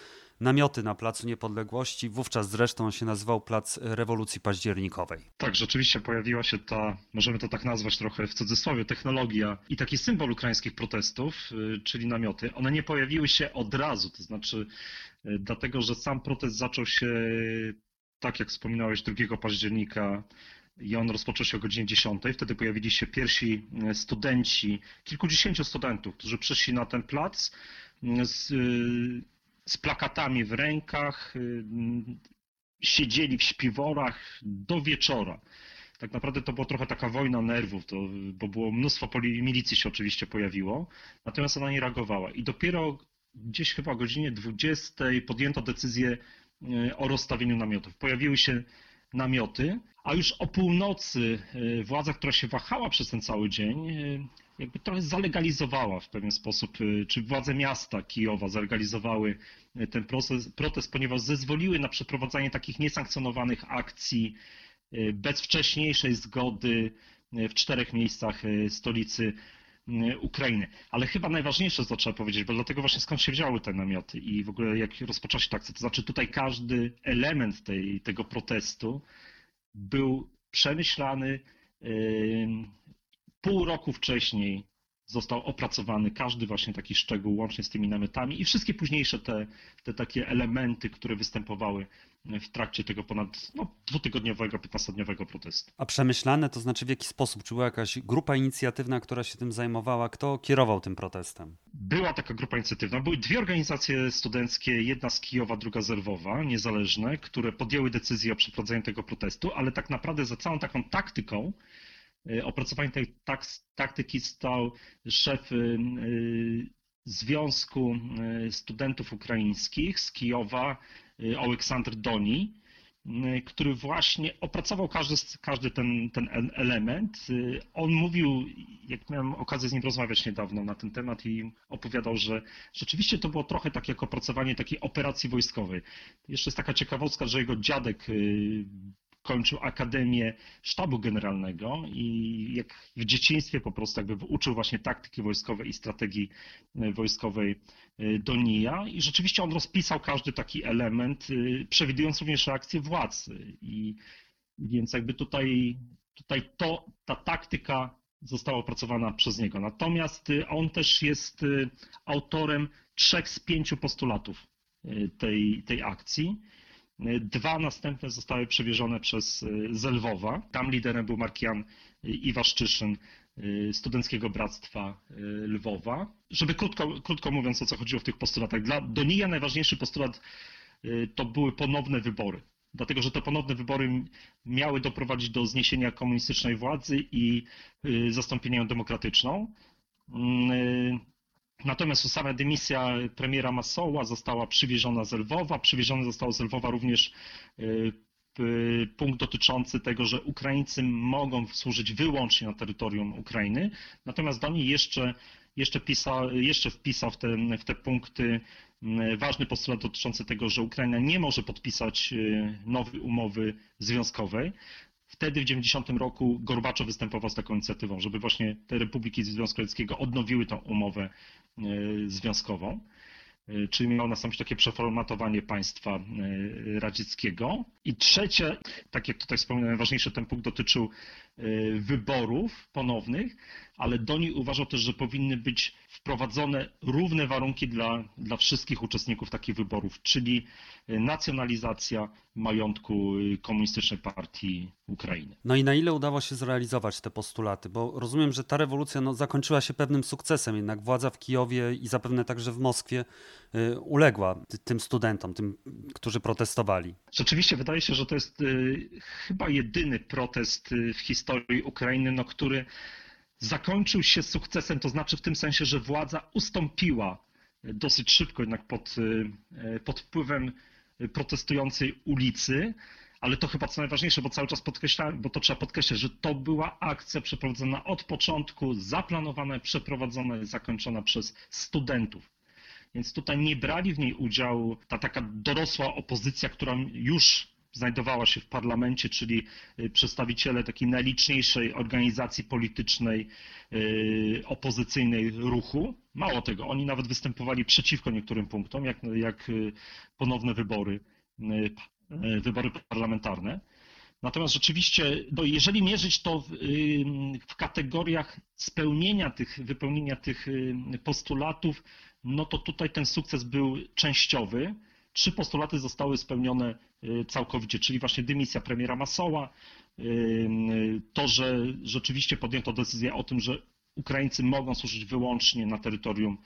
namioty na Placu Niepodległości. Wówczas zresztą się nazywał Plac Rewolucji Październikowej. Tak, rzeczywiście pojawiła się ta, możemy to tak nazwać trochę w cudzysłowie, technologia i taki symbol ukraińskich protestów, y, czyli namioty. One nie pojawiły się od razu, to znaczy y, dlatego, że sam protest zaczął się, tak jak wspominałeś, 2 października i on rozpoczął się o godzinie 10. Wtedy pojawili się pierwsi e, studenci, kilkudziesięciu studentów, którzy przyszli na ten plac e, z, z plakatami w rękach, e, siedzieli w śpiworach do wieczora. Tak naprawdę to była trochę taka wojna nerwów, to, bo było mnóstwo milicji się oczywiście pojawiło, natomiast ona nie reagowała. I dopiero gdzieś chyba o godzinie 20 podjęto decyzję o rozstawieniu namiotów. Pojawiły się namioty, a już o północy e, władza, która się wahała przez ten cały dzień, e, jakby trochę zalegalizowała w pewien sposób, e, czy władze miasta Kijowa zalegalizowały ten proces, protest, ponieważ zezwoliły na przeprowadzanie takich niesankcjonowanych akcji bez wcześniejszej zgody w czterech miejscach stolicy Ukrainy. Ale chyba najważniejsze, co trzeba powiedzieć, bo dlatego właśnie skąd się wzięły te namioty i w ogóle jak rozpoczęła się ta akcja, to znaczy tutaj każdy element tej, tego protestu był przemyślany pół roku wcześniej został opracowany każdy właśnie taki szczegół, łącznie z tymi namiotami i wszystkie późniejsze te, te takie elementy, które występowały w trakcie tego ponad no, dwutygodniowego, 15-dniowego protestu. A przemyślane to znaczy w jaki sposób? Czy była jakaś grupa inicjatywna, która się tym zajmowała? Kto kierował tym protestem? Była taka grupa inicjatywna. Były dwie organizacje studenckie, jedna z Kijowa, druga z Lwowa, niezależne, które podjęły decyzję o przeprowadzeniu tego protestu, ale tak naprawdę za całą taką taktyką opracowanie tej taktyki stał szef e, Związku e, Studentów Ukraińskich z Kijowa, Aleksandr Doni, który właśnie opracował każdy, każdy ten, ten element. On mówił, jak miałem okazję z nim rozmawiać niedawno na ten temat i opowiadał, że rzeczywiście to było trochę tak jak opracowanie takiej operacji wojskowej. Jeszcze jest taka ciekawostka, że jego dziadek kończył Akademię Sztabu Generalnego i jak w dzieciństwie po prostu jakby uczył właśnie taktyki wojskowej i strategii e, wojskowej e, do NIA i rzeczywiście on rozpisał każdy taki element, e, przewidując również reakcję władz i więc jakby tutaj, tutaj to, ta taktyka została opracowana przez niego. Natomiast on też jest autorem trzech z pięciu postulatów tej, tej akcji. Dwa następne zostały przewiezione przez e, Zelwowa. Tam liderem był Markian Iwaszczyszyn e, Studenckiego Bractwa e, Lwowa. Żeby krótko, krótko mówiąc o co chodziło w tych postulatach. Dla Donija najważniejszy postulat to były ponowne wybory. Dlatego, że te ponowne wybory miały doprowadzić do zniesienia komunistycznej władzy i zastąpienia ją demokratyczną. Natomiast sama dymisja premiera Masoła została przywieziona z Lwowa. Przywieziony został z Lwowa również y, punkt dotyczący tego, że Ukraińcy mogą służyć wyłącznie na terytorium Ukrainy. Natomiast Doni jeszcze, jeszcze, pisał, jeszcze wpisał w te, w te punkty ważny postulat dotyczący tego, że Ukraina nie może podpisać y, nowej umowy związkowej. Wtedy w 90 roku Gorbaczow występował z taką inicjatywą, żeby właśnie te republiki Związku Radzieckiego odnowiły tą umowę e, związkową. E, czyli miało nastąpić takie przeformatowanie państwa e, radzieckiego. I trzecie, tak jak tutaj wspomniałem, ważniejszy ten punkt dotyczył wyborów ponownych, ale Doni uważał też, że powinny być wprowadzone równe warunki dla, dla wszystkich uczestników takich wyborów, czyli nacjonalizacja majątku Komunistycznej Partii Ukrainy. No i na ile udało się zrealizować te postulaty? Bo rozumiem, że ta rewolucja no, zakończyła się pewnym sukcesem, jednak władza w Kijowie i zapewne także w Moskwie uległa tym studentom, tym, którzy protestowali. Rzeczywiście wydaje się, że to jest chyba jedyny protest w historii Ukrainy, no, który zakończył się sukcesem, to znaczy w tym sensie, że władza ustąpiła dosyć szybko jednak pod, e, pod wpływem protestującej ulicy, ale to chyba co najważniejsze, bo cały czas podkreślałem, bo to trzeba podkreślać, że to była akcja przeprowadzona od początku, zaplanowana, przeprowadzona zakończona przez studentów. Więc tutaj nie brali w niej udziału ta taka dorosła opozycja, która już znajdowała się w parlamencie, czyli y, przedstawiciele takiej najliczniejszej organizacji politycznej y, opozycyjnej ruchu. Mało tego, oni nawet występowali przeciwko niektórym punktom, jak, jak y, ponowne wybory, wybory parlamentarne. Natomiast rzeczywiście, no jeżeli mierzyć to w, w, kategoriach spełnienia tych, wypełnienia tych postulatów, no to tutaj ten sukces był częściowy trzy postulaty zostały spełnione y, całkowicie, czyli właśnie dymisja premiera Masoła, y, to, że rzeczywiście podjęto decyzję o tym, że Ukraińcy mogą służyć wyłącznie na terytorium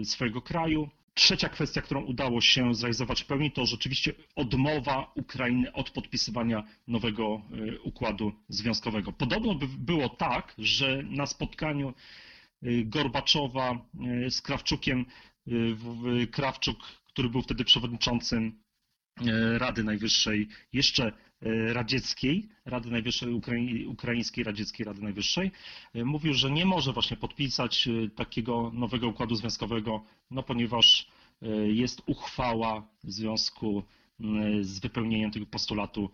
y, swojego kraju. Trzecia kwestia, którą udało się zrealizować w pełni, to rzeczywiście odmowa Ukrainy od podpisywania nowego układu związkowego. Podobno by było tak, że na spotkaniu Gorbaczowa z Krawczukiem Krawczuk który był wtedy przewodniczącym e, Rady Najwyższej, jeszcze e, radzieckiej, Rady Najwyższej, Ukraińskiej Radzieckiej Rady Najwyższej, e, mówił, że nie może właśnie podpisać takiego nowego układu związkowego, no ponieważ jest uchwała w związku z wypełnieniem tego postulatu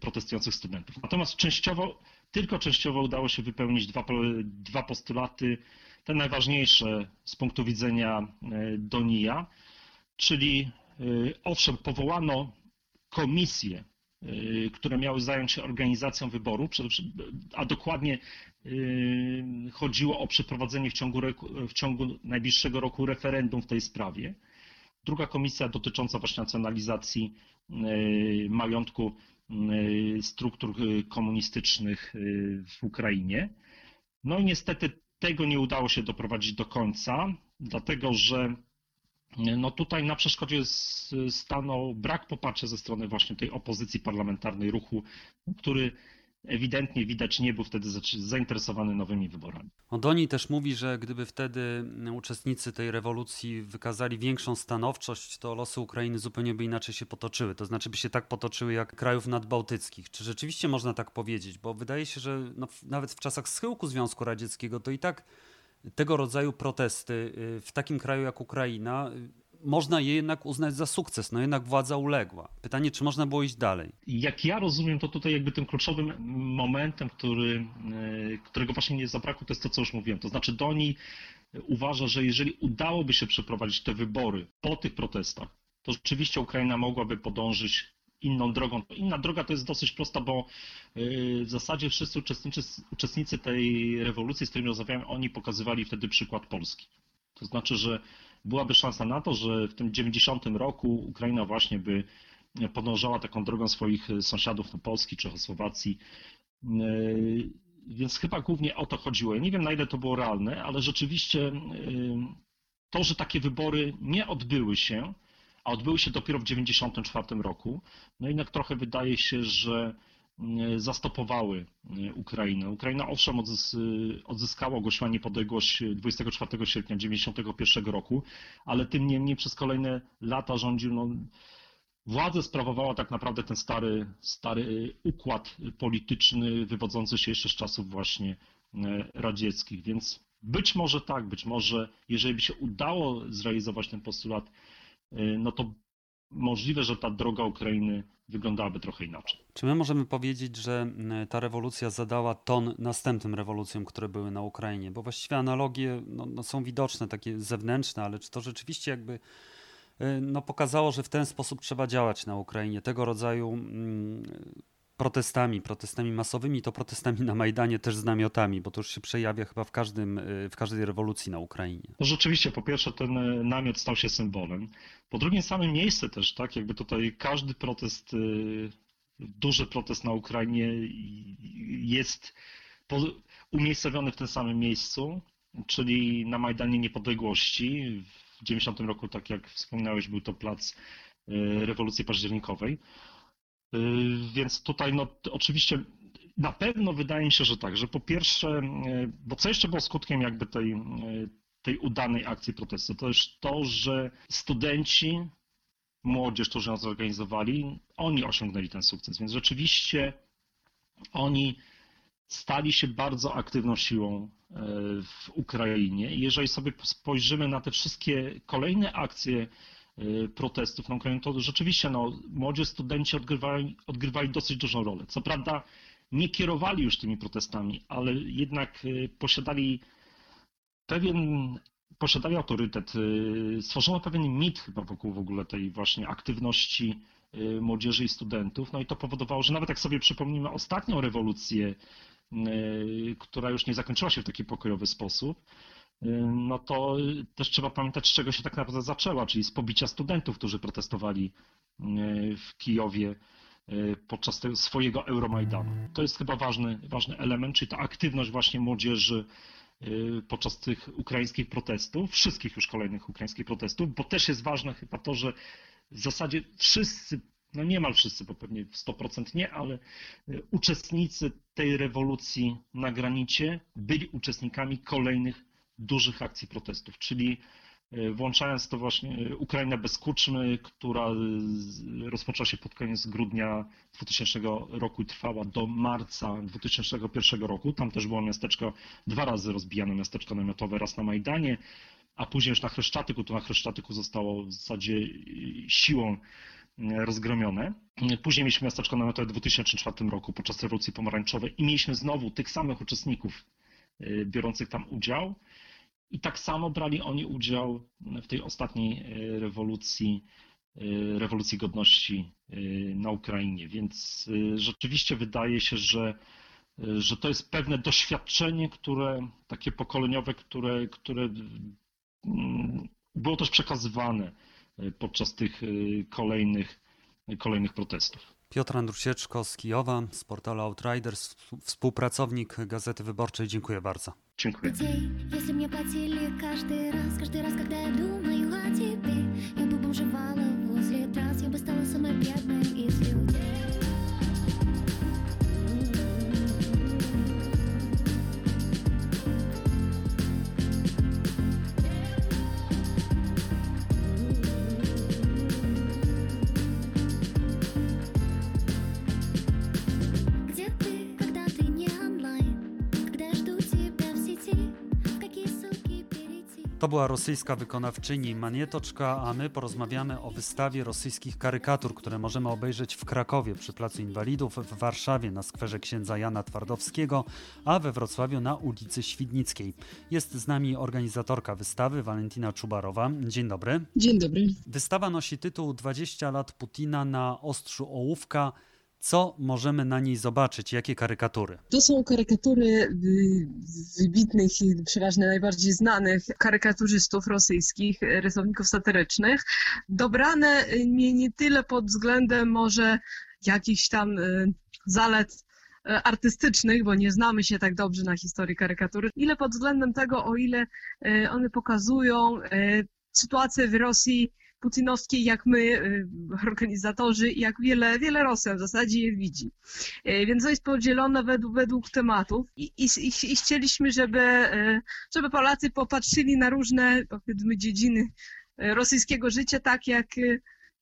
protestujących studentów. Natomiast częściowo, tylko częściowo udało się wypełnić dwa, dwa postulaty, te najważniejsze z punktu widzenia Donija, czyli owszem, powołano komisje Y, które miały zająć się organizacją wyboru, a dokładnie y, chodziło o przeprowadzenie w ciągu, w ciągu najbliższego roku referendum w tej sprawie. Druga komisja dotycząca właśnie nacjonalizacji y, majątku struktur komunistycznych w Ukrainie. No i niestety tego nie udało się doprowadzić do końca, dlatego że no tutaj na przeszkodzie stanął brak poparcia ze strony właśnie tej opozycji parlamentarnej ruchu, który ewidentnie widać nie był wtedy zainteresowany nowymi wyborami. Odoni też mówi, że gdyby wtedy uczestnicy tej rewolucji wykazali większą stanowczość, to losy Ukrainy zupełnie by inaczej się potoczyły. To znaczy by się tak potoczyły jak krajów nadbałtyckich. Czy rzeczywiście można tak powiedzieć? Bo wydaje się, że no, nawet w czasach schyłku Związku Radzieckiego to i tak tego rodzaju protesty y, w takim kraju jak Ukraina, y, można je jednak uznać za sukces, no jednak władza uległa. Pytanie, czy można było iść dalej? Jak ja rozumiem, to tutaj jakby tym kluczowym momentem, który, y, którego właśnie nie zabrakło, to jest to, co już mówiłem. To znaczy Doni uważa, że jeżeli udałoby się przeprowadzić te wybory po tych protestach, to rzeczywiście Ukraina mogłaby podążyć inną drogą. Inna droga to jest dosyć prosta, bo y, w zasadzie wszyscy uczestnicy, uczestnicy tej rewolucji, z którymi rozmawiałem, oni pokazywali wtedy przykład Polski. To znaczy, że byłaby szansa na to, że w tym 90 roku Ukraina właśnie by podążała taką drogą swoich sąsiadów, no Polski, Czechosłowacji. Y, więc chyba głównie o to chodziło. Ja nie wiem, na ile to było realne, ale rzeczywiście y, to, że takie wybory nie odbyły się, a odbyły się dopiero w 1994 roku. No jednak trochę wydaje się, że mm, zastopowały mm, Ukrainę. Ukraina owszem odzyskała, ogłosiła niepodległość 24 sierpnia 1991 roku, ale tym niemniej przez kolejne lata rządził, no, władzę sprawowała tak naprawdę ten stary, stary układ polityczny wywodzący się jeszcze z czasów właśnie radzieckich, więc być może tak, być może jeżeli by się udało zrealizować ten postulat no to możliwe, że ta droga Ukrainy wyglądałaby trochę inaczej. Czy my możemy powiedzieć, że y, ta rewolucja zadała ton następnym rewolucjom, które były na Ukrainie? Bo właściwie analogie no, no są widoczne, takie zewnętrzne, ale czy to rzeczywiście jakby y, no, pokazało, że w ten sposób trzeba działać na Ukrainie? Tego rodzaju mm, protestami, protestami masowymi, to protestami na Majdanie też z namiotami, bo to już się przejawia chyba w, każdym, y, w każdej rewolucji na Ukrainie. No rzeczywiście, po pierwsze ten y, namiot stał się symbolem, po drugie same miejsce też, tak, jakby tutaj każdy protest, y, duży protest na Ukrainie jest umiejscowiony w tym samym miejscu, czyli na Majdanie Niepodległości. W 90 roku, tak jak wspomniałeś, był to plac rewolucji październikowej. Y, więc tutaj no, oczywiście na pewno wydaje mi się, że tak, że po pierwsze, y, bo co jeszcze było skutkiem jakby tej, y, tej udanej akcji protestu, to jest to, że studenci, młodzież, którzy ją zorganizowali, oni osiągnęli ten sukces, więc rzeczywiście oni stali się bardzo aktywną siłą w Ukrainie. Jeżeli sobie spojrzymy na te wszystkie kolejne akcje protestów na Ukrainie, to rzeczywiście no, młodzi studenci odgrywali, odgrywali dosyć dużą rolę. Co prawda nie kierowali już tymi protestami, ale jednak y, posiadali pewien posiadali autorytet, y, stworzono pewien mit chyba wokół w ogóle tej właśnie aktywności młodzieży i studentów. No i to powodowało, że nawet jak sobie przypomnimy ostatnią rewolucję, która już nie zakończyła się w taki pokojowy sposób, no to też trzeba pamiętać, z czego się tak naprawdę zaczęła, czyli z pobicia studentów, którzy protestowali e, w Kijowie e, podczas tego swojego Euromajdanu. To jest chyba ważny, ważny element, czyli ta aktywność właśnie młodzieży podczas tych ukraińskich protestów, wszystkich już kolejnych ukraińskich protestów, bo też jest ważne chyba to, że w zasadzie wszyscy, no niemal wszyscy, bo pewnie 100% nie, ale uczestnicy tej rewolucji na granicie byli uczestnikami kolejnych dużych akcji protestów, czyli e, włączając to właśnie e, Ukraina bez kuczmy, która rozpoczęła się pod koniec grudnia 2000 roku i trwała do marca 2001 roku. Tam też było miasteczko, dwa razy rozbijane miasteczko namiotowe, raz na Majdanie, a później już na Chreszczatyku, to na Chreszczatyku zostało w zasadzie siłą rozgromione. Później mieliśmy miasteczko namiotowe w 2004 roku podczas rewolucji pomarańczowej i mieliśmy znowu tych samych uczestników biorących tam udział. I tak samo brali oni udział w tej ostatniej rewolucji, rewolucji godności na Ukrainie. Więc rzeczywiście wydaje się, że że to jest pewne doświadczenie, które takie pokoleniowe, które, które było też przekazywane podczas tych kolejnych, kolejnych protestów. Piotr Andrusieczko z Kijowa, z portalu Outriders, współpracownik Gazety Wyborczej. Dziękuję bardzo. Dziękuję. Если мне платили каждый раз, каждый раз, когда я думаю о тебе, я бы бомжевала возле трасс, я бы стала самой бедной из людей. To była rosyjska wykonawczyni Manietoczka, a my porozmawiamy o wystawie rosyjskich karykatur, które możemy obejrzeć w Krakowie przy Placu Inwalidów, w Warszawie na skwerze księdza Jana Twardowskiego, a we Wrocławiu na ulicy Świdnickiej. Jest z nami organizatorka wystawy Walentina Czubarowa. Dzień dobry. Dzień dobry. Wystawa nosi tytuł 20 lat Putina na ostrzu ołówka. Co możemy na niej zobaczyć? Jakie karykatury? To są karykatury wybitnych i przeważnie najbardziej znanych karykaturzystów rosyjskich, rysowników satyrycznych, dobrane nie, nie tyle pod względem może jakichś tam y, zalet y, artystycznych, bo nie znamy się tak dobrze na historii karykatury, ile pod względem tego, o ile y, one pokazują sytuację w Rosji putinowskiej, jak my, y, organizatorzy, jak wiele, wiele Rosjan w zasadzie je widzi. Y, Więc to jest podzielone według, według tematów i, i, i chcieliśmy, żeby, y, żeby Polacy popatrzyli na różne, powiedzmy, dziedziny rosyjskiego życia tak, jak,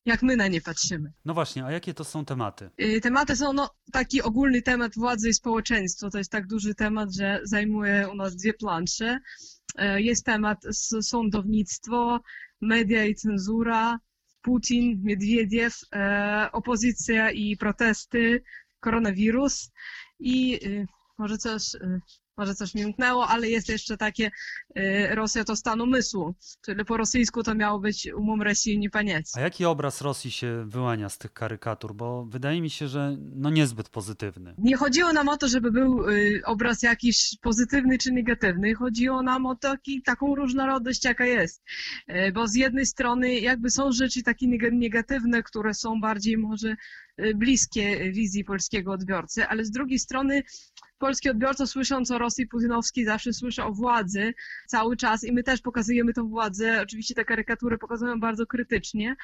jak my na nie patrzymy. No właśnie, a jakie to są tematy? Tematy są no, taki ogólny temat władzy i społeczeństwo. To jest tak duży temat, że zajmuje u nas dwie plansze. Jest temat sądownictwo, media i cenzura, Putin, Miedwiediew, e, opozycja i protesty, koronawirus i y, może coś, y, może coś mi umknęło, ale jest jeszcze takie y, Rosja to stan umysłu, czyli po rosyjsku to miało być umum Rosji nie panieć. A jaki obraz Rosji się wyłania z tych karykatur? Bo wydaje mi się, że no niezbyt pozytywny. Nie chodziło nam o to, żeby był y, obraz jakiś pozytywny czy negatywny. Chodziło nam o taki, taką różnorodność, jaka jest. Y, Bo z jednej strony jakby są rzeczy takie neg- negatywne, które są bardziej może bliskie wizji polskiego odbiorcy, ale z drugiej strony polski odbiorca słysząc o Rosji putinowskiej zawsze słyszy o władzy cały czas i my też pokazujemy tą władzę. Oczywiście te karykatury pokazują bardzo krytycznie,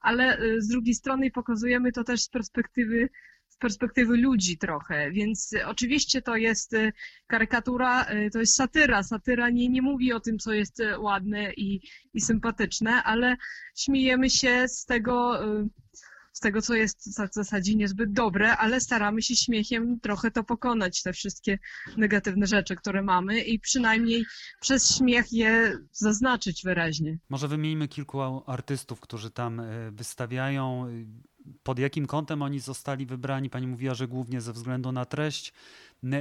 ale y, z drugiej strony pokazujemy to też z perspektywy z perspektywy ludzi trochę, więc y, oczywiście to jest y, karykatura, y, to jest satyra. Satyra nie, nie mówi o tym, co jest y, ładne i, i sympatyczne, ale śmiejemy się z tego, y, z tego, co jest w zasadzie niezbyt dobre, ale staramy się śmiechem trochę to pokonać, te wszystkie negatywne rzeczy, które mamy i przynajmniej przez śmiech je zaznaczyć wyraźnie. Może wymieńmy kilku artystów, którzy tam e, wystawiają. Pod jakim kątem oni zostali wybrani? Pani mówiła, że głównie ze względu na treść,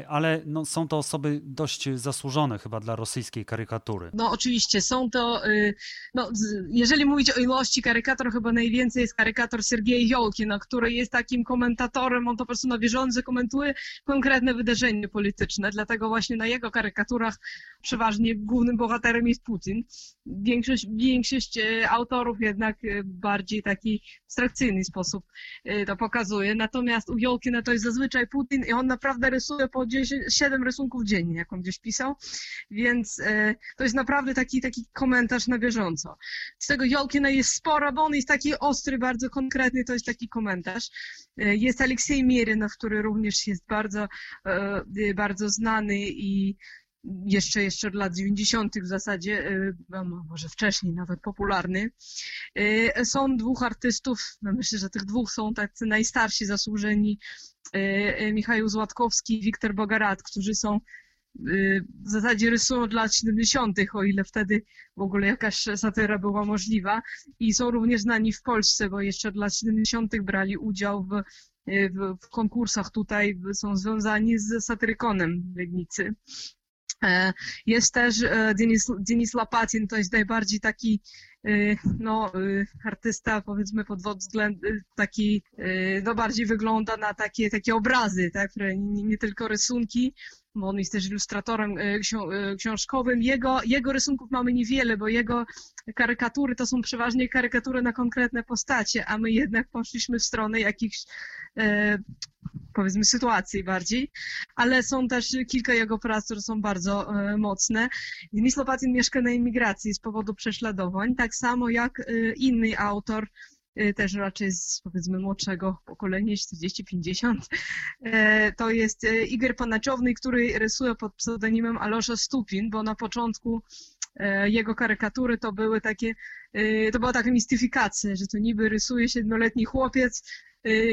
ale no, są to osoby dość zasłużone chyba dla rosyjskiej karykatury. No oczywiście, są to, y, no jeżeli mówić o ilości karykatur, chyba najwięcej jest karykator Sergiej Jolki, no, który jest takim komentatorem, on to po prostu na bieżąco komentuje konkretne wydarzenie polityczne, dlatego właśnie na jego karykaturach przeważnie głównym bohaterem jest Putin. Większość, większość y, autorów jednak y, bardziej taki abstrakcyjny sposób y, to pokazuje, natomiast u Jolkina to jest zazwyczaj Putin i on naprawdę rysuje po 10, 7 rysunków dziennie, jak on gdzieś pisał, więc e, to jest naprawdę taki, taki komentarz na bieżąco. Z tego Jolkina jest sporo, bo on jest taki ostry, bardzo konkretny, to jest taki komentarz. E, Jest Aleksiej Mierynow, który również jest bardzo, e, bardzo znany i jeszcze, jeszcze od lat 90. w zasadzie, e, no, może wcześniej nawet popularny. Są dwóch artystów, no myślę, że tych dwóch są tacy najstarsi, zasłużeni, Michał Złatkowski i Wiktor Bogarat, którzy są y, w zasadzie rysują od lat 70., o ile wtedy w ogóle jakaś satyra była możliwa. I są również znani w Polsce, bo jeszcze od lat 70. brali udział w, y, w, w konkursach tutaj, są związani z satyrykonem w Legnicy. E, Jest też e, Denis, Denis Lapatin, to jest najbardziej taki y, no, artysta, powiedzmy, pod względem taki, no bardziej wygląda na takie, takie obrazy, tak, nie, nie tylko rysunki, bo on jest też ilustratorem ksią- y, książkowym. Jego, jego rysunków mamy niewiele, bo jego karykatury to są przeważnie karykatury na konkretne postacie, a my jednak poszliśmy w stronę jakichś, e, powiedzmy, sytuacji bardziej, ale są też kilka jego prac, które są bardzo e, mocne. Denis Lopatin mieszka na emigracji z powodu prześladowań, tak samo jak e, inny autor, e, też raczej z powiedzmy młodszego pokolenia, 40-50. E, To jest e, Igor Panaczowny, który rysuje pod pseudonimem Alosza Stupin, bo na początku jego karykatury to były takie, to była taka mistyfikacja, że to niby rysuje siedmioletni chłopiec,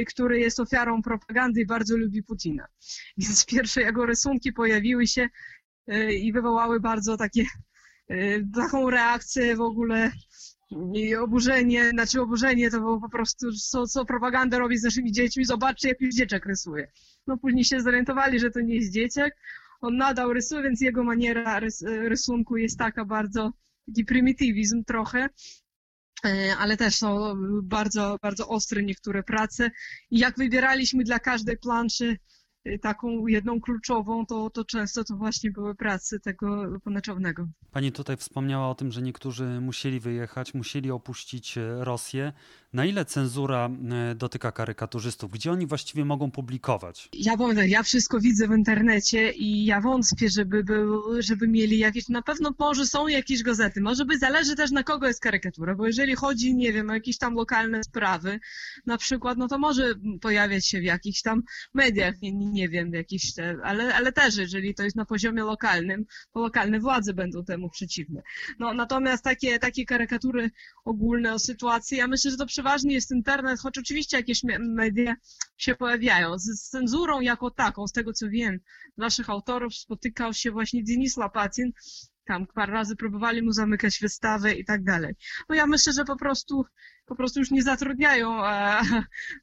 który jest ofiarą propagandy i bardzo lubi Putina. Więc pierwsze jego rysunki pojawiły się i wywołały bardzo takie, taką reakcję w ogóle i oburzenie, znaczy oburzenie to było po prostu, co, co propaganda robi z naszymi dziećmi, zobaczcie jak już dzieciak rysuje. No później się zorientowali, że to nie jest dzieciak, on nadal rysuje, więc jego maniera rys, rysunku jest taka bardzo, taki prymitywizm trochę, E, ale też są bardzo, bardzo ostre niektóre prace. I jak wybieraliśmy dla każdej planszy taką jedną kluczową, to, to często to właśnie były prace tego ponaczownego. Pani tutaj wspomniała o tym, że niektórzy musieli wyjechać, musieli opuścić e, Rosję. Na ile cenzura e, dotyka karykaturzystów? Gdzie oni właściwie mogą publikować? Ja powiem tak, ja wszystko widzę w internecie i ja wątpię, żeby, był, żeby mieli jakieś, na pewno może są jakieś gazety, może by zależy też na kogo jest karykatura, bo jeżeli chodzi, nie wiem, o jakieś tam lokalne sprawy, na przykład, no to może pojawiać się w jakichś tam mediach, nie, nie wiem, jakieś te, ale, ale też jeżeli to jest na poziomie lokalnym, to lokalne władze będą temu przeciwne. No natomiast takie, takie karykatury ogólne o sytuacji, ja myślę, że to przeważnie jest internet, choć oczywiście jakieś me- media się pojawiają. Z cenzurą jako taką, z tego co wiem, naszych autorów spotykał się właśnie Denis Lapatin, tam parę razy próbowali mu zamykać wystawę i tak dalej. No ja myślę, że po prostu, po prostu już nie zatrudniają e,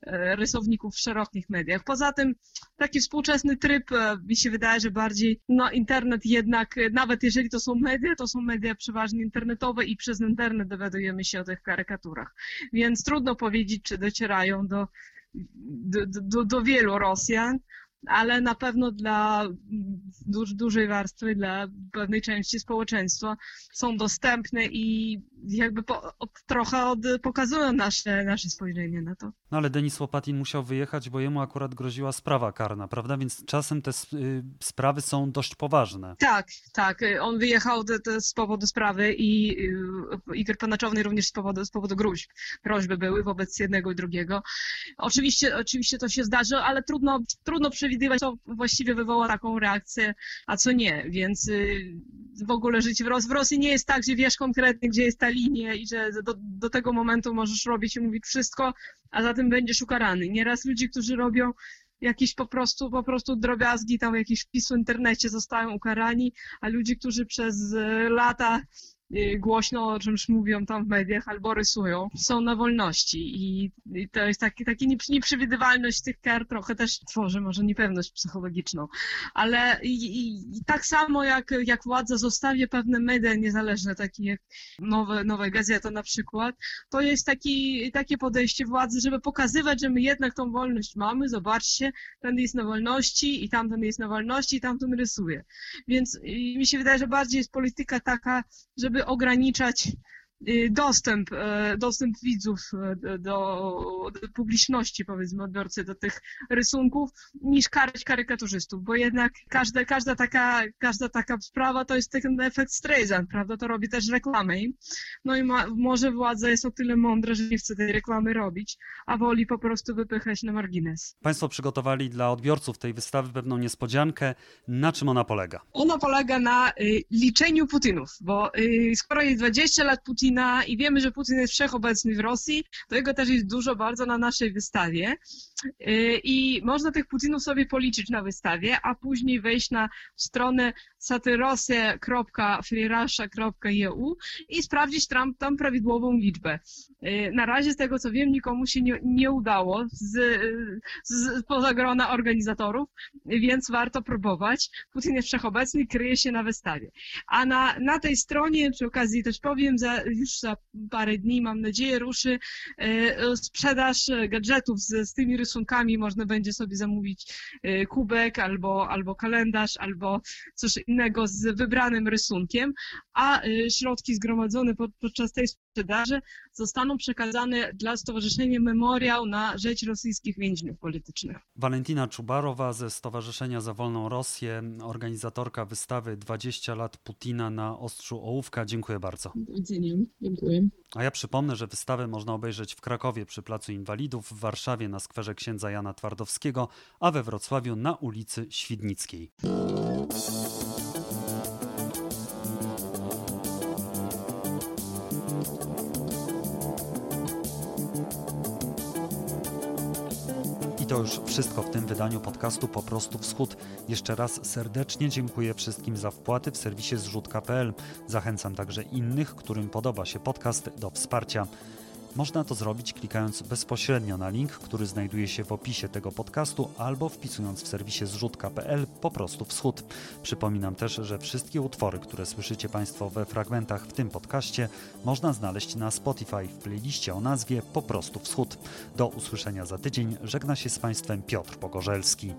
e, rysowników w szerokich mediach. Poza tym taki współczesny tryb, e, mi się wydaje, że bardziej no, internet jednak, e, nawet jeżeli to są media, to są media przeważnie internetowe i przez internet dowiadujemy się o tych karykaturach. Więc trudno powiedzieć, czy docierają do, do, do, do wielu Rosjan, ale na pewno dla duż, dużej warstwy, dla pewnej części społeczeństwa są dostępne i jakby po, od, trochę od, pokazują nasze, nasze spojrzenie na to. No ale Denis Łopatin musiał wyjechać, bo jemu akurat groziła sprawa karna, prawda? Więc czasem te y, sprawy są dość poważne. Tak, tak. On wyjechał de, de, z powodu sprawy i y, Igor Panaczowny również z powodu, z powodu gruźb. Groźby były wobec jednego i drugiego. Oczywiście, oczywiście to się zdarzy, ale trudno, trudno przewidywać, co właściwie wywoła taką reakcję, a co nie. Więc y, w ogóle życie w Rosji, w Rosji nie jest tak, że wiesz konkretnie, gdzie jest ta linia i że do, do tego momentu możesz robić i mówić wszystko, a za tym będziesz ukarany. Nieraz ludzie, którzy robią jakieś po prostu, po prostu drobiazgi, tam jakieś wpis w internecie zostają ukarani, a ludzie, którzy przez e, lata głośno o czymś mówią tam w mediach albo rysują, są na wolności i, to jest taki, taki niep- nieprzewidywalność tych kar trochę też tworzy może niepewność psychologiczną, ale i, i, i tak samo jak, jak władza zostawia pewne media niezależne, takie jak nowe, nowe gazety na przykład, to jest taki, takie podejście władzy, żeby pokazywać, że my jednak tą wolność mamy, zobaczcie, ten jest na wolności i tamten jest na wolności i tamten rysuje. Więc y, mi się wydaje, że bardziej jest polityka taka, żeby ograniczać y, dostęp, e, dostęp widzów e, do, do publiczności, powiedzmy, odbiorcy do tych rysunków, niż karać karykaturzystów, bo jednak każda, każda, taka, każda taka sprawa to jest ten efekt Streisand, prawda? To robi też reklamę. No i ma, może władza jest o tyle mądra, że nie chce tej reklamy robić, a woli po prostu wypychać na margines. Państwo przygotowali dla odbiorców tej wystawy pewną niespodziankę. Na czym ona polega? Ona polega na y, liczeniu Putinów, bo y, skoro jest 20 lat Putina, Putina i wiemy, że Putin jest wszechobecny w Rosji, to jego też jest dużo bardzo na naszej wystawie. Y, I można tych Putinów sobie policzyć na wystawie, a później wejść na stronę satyrosja.freerussia.eu i sprawdzić tam, tam prawidłową liczbę. Y, Na razie z tego co wiem, nikomu się nie, nie udało z, z, poza grona organizatorów, więc warto próbować. Putin jest wszechobecny, kryje się na wystawie. A na, na tej stronie, przy okazji też powiem, za, już za parę dni, mam nadzieję, ruszy y, sprzedaż gadżetów z, z tymi rysunkami. Można będzie sobie zamówić y, kubek albo, albo kalendarz, albo coś innego z wybranym rysunkiem, a środki zgromadzone pod, podczas tej sprzedaży zostaną przekazane dla Stowarzyszenia Memoriał na rzecz rosyjskich więźniów politycznych. Walentina Czubarowa ze Stowarzyszenia za Wolną Rosję, organizatorka wystawy 20 lat Putina na Ostrzu Ołówka. Dziękuję bardzo. Dziękuję. A ja przypomnę, że wystawę można obejrzeć w Krakowie przy Placu Inwalidów, w Warszawie na skwerze księdza Jana Twardowskiego, a we Wrocławiu na ulicy Świdnickiej. To już wszystko w tym wydaniu podcastu Po prostu Wschód. Jeszcze raz serdecznie dziękuję wszystkim za wpłaty w serwisie zrzutka.pl. Zachęcam także innych, którym podoba się podcast, do wsparcia. Można to zrobić klikając bezpośrednio na link, który znajduje się w opisie tego podcastu albo wpisując w serwisie zrzutka.pl po prostu wschód. Przypominam też, że wszystkie utwory, które słyszycie Państwo we fragmentach w tym podcaście, można znaleźć na Spotify w playliście o nazwie Po prostu wschód. Do usłyszenia za tydzień. Żegna się z Państwem Piotr Pogorzelski.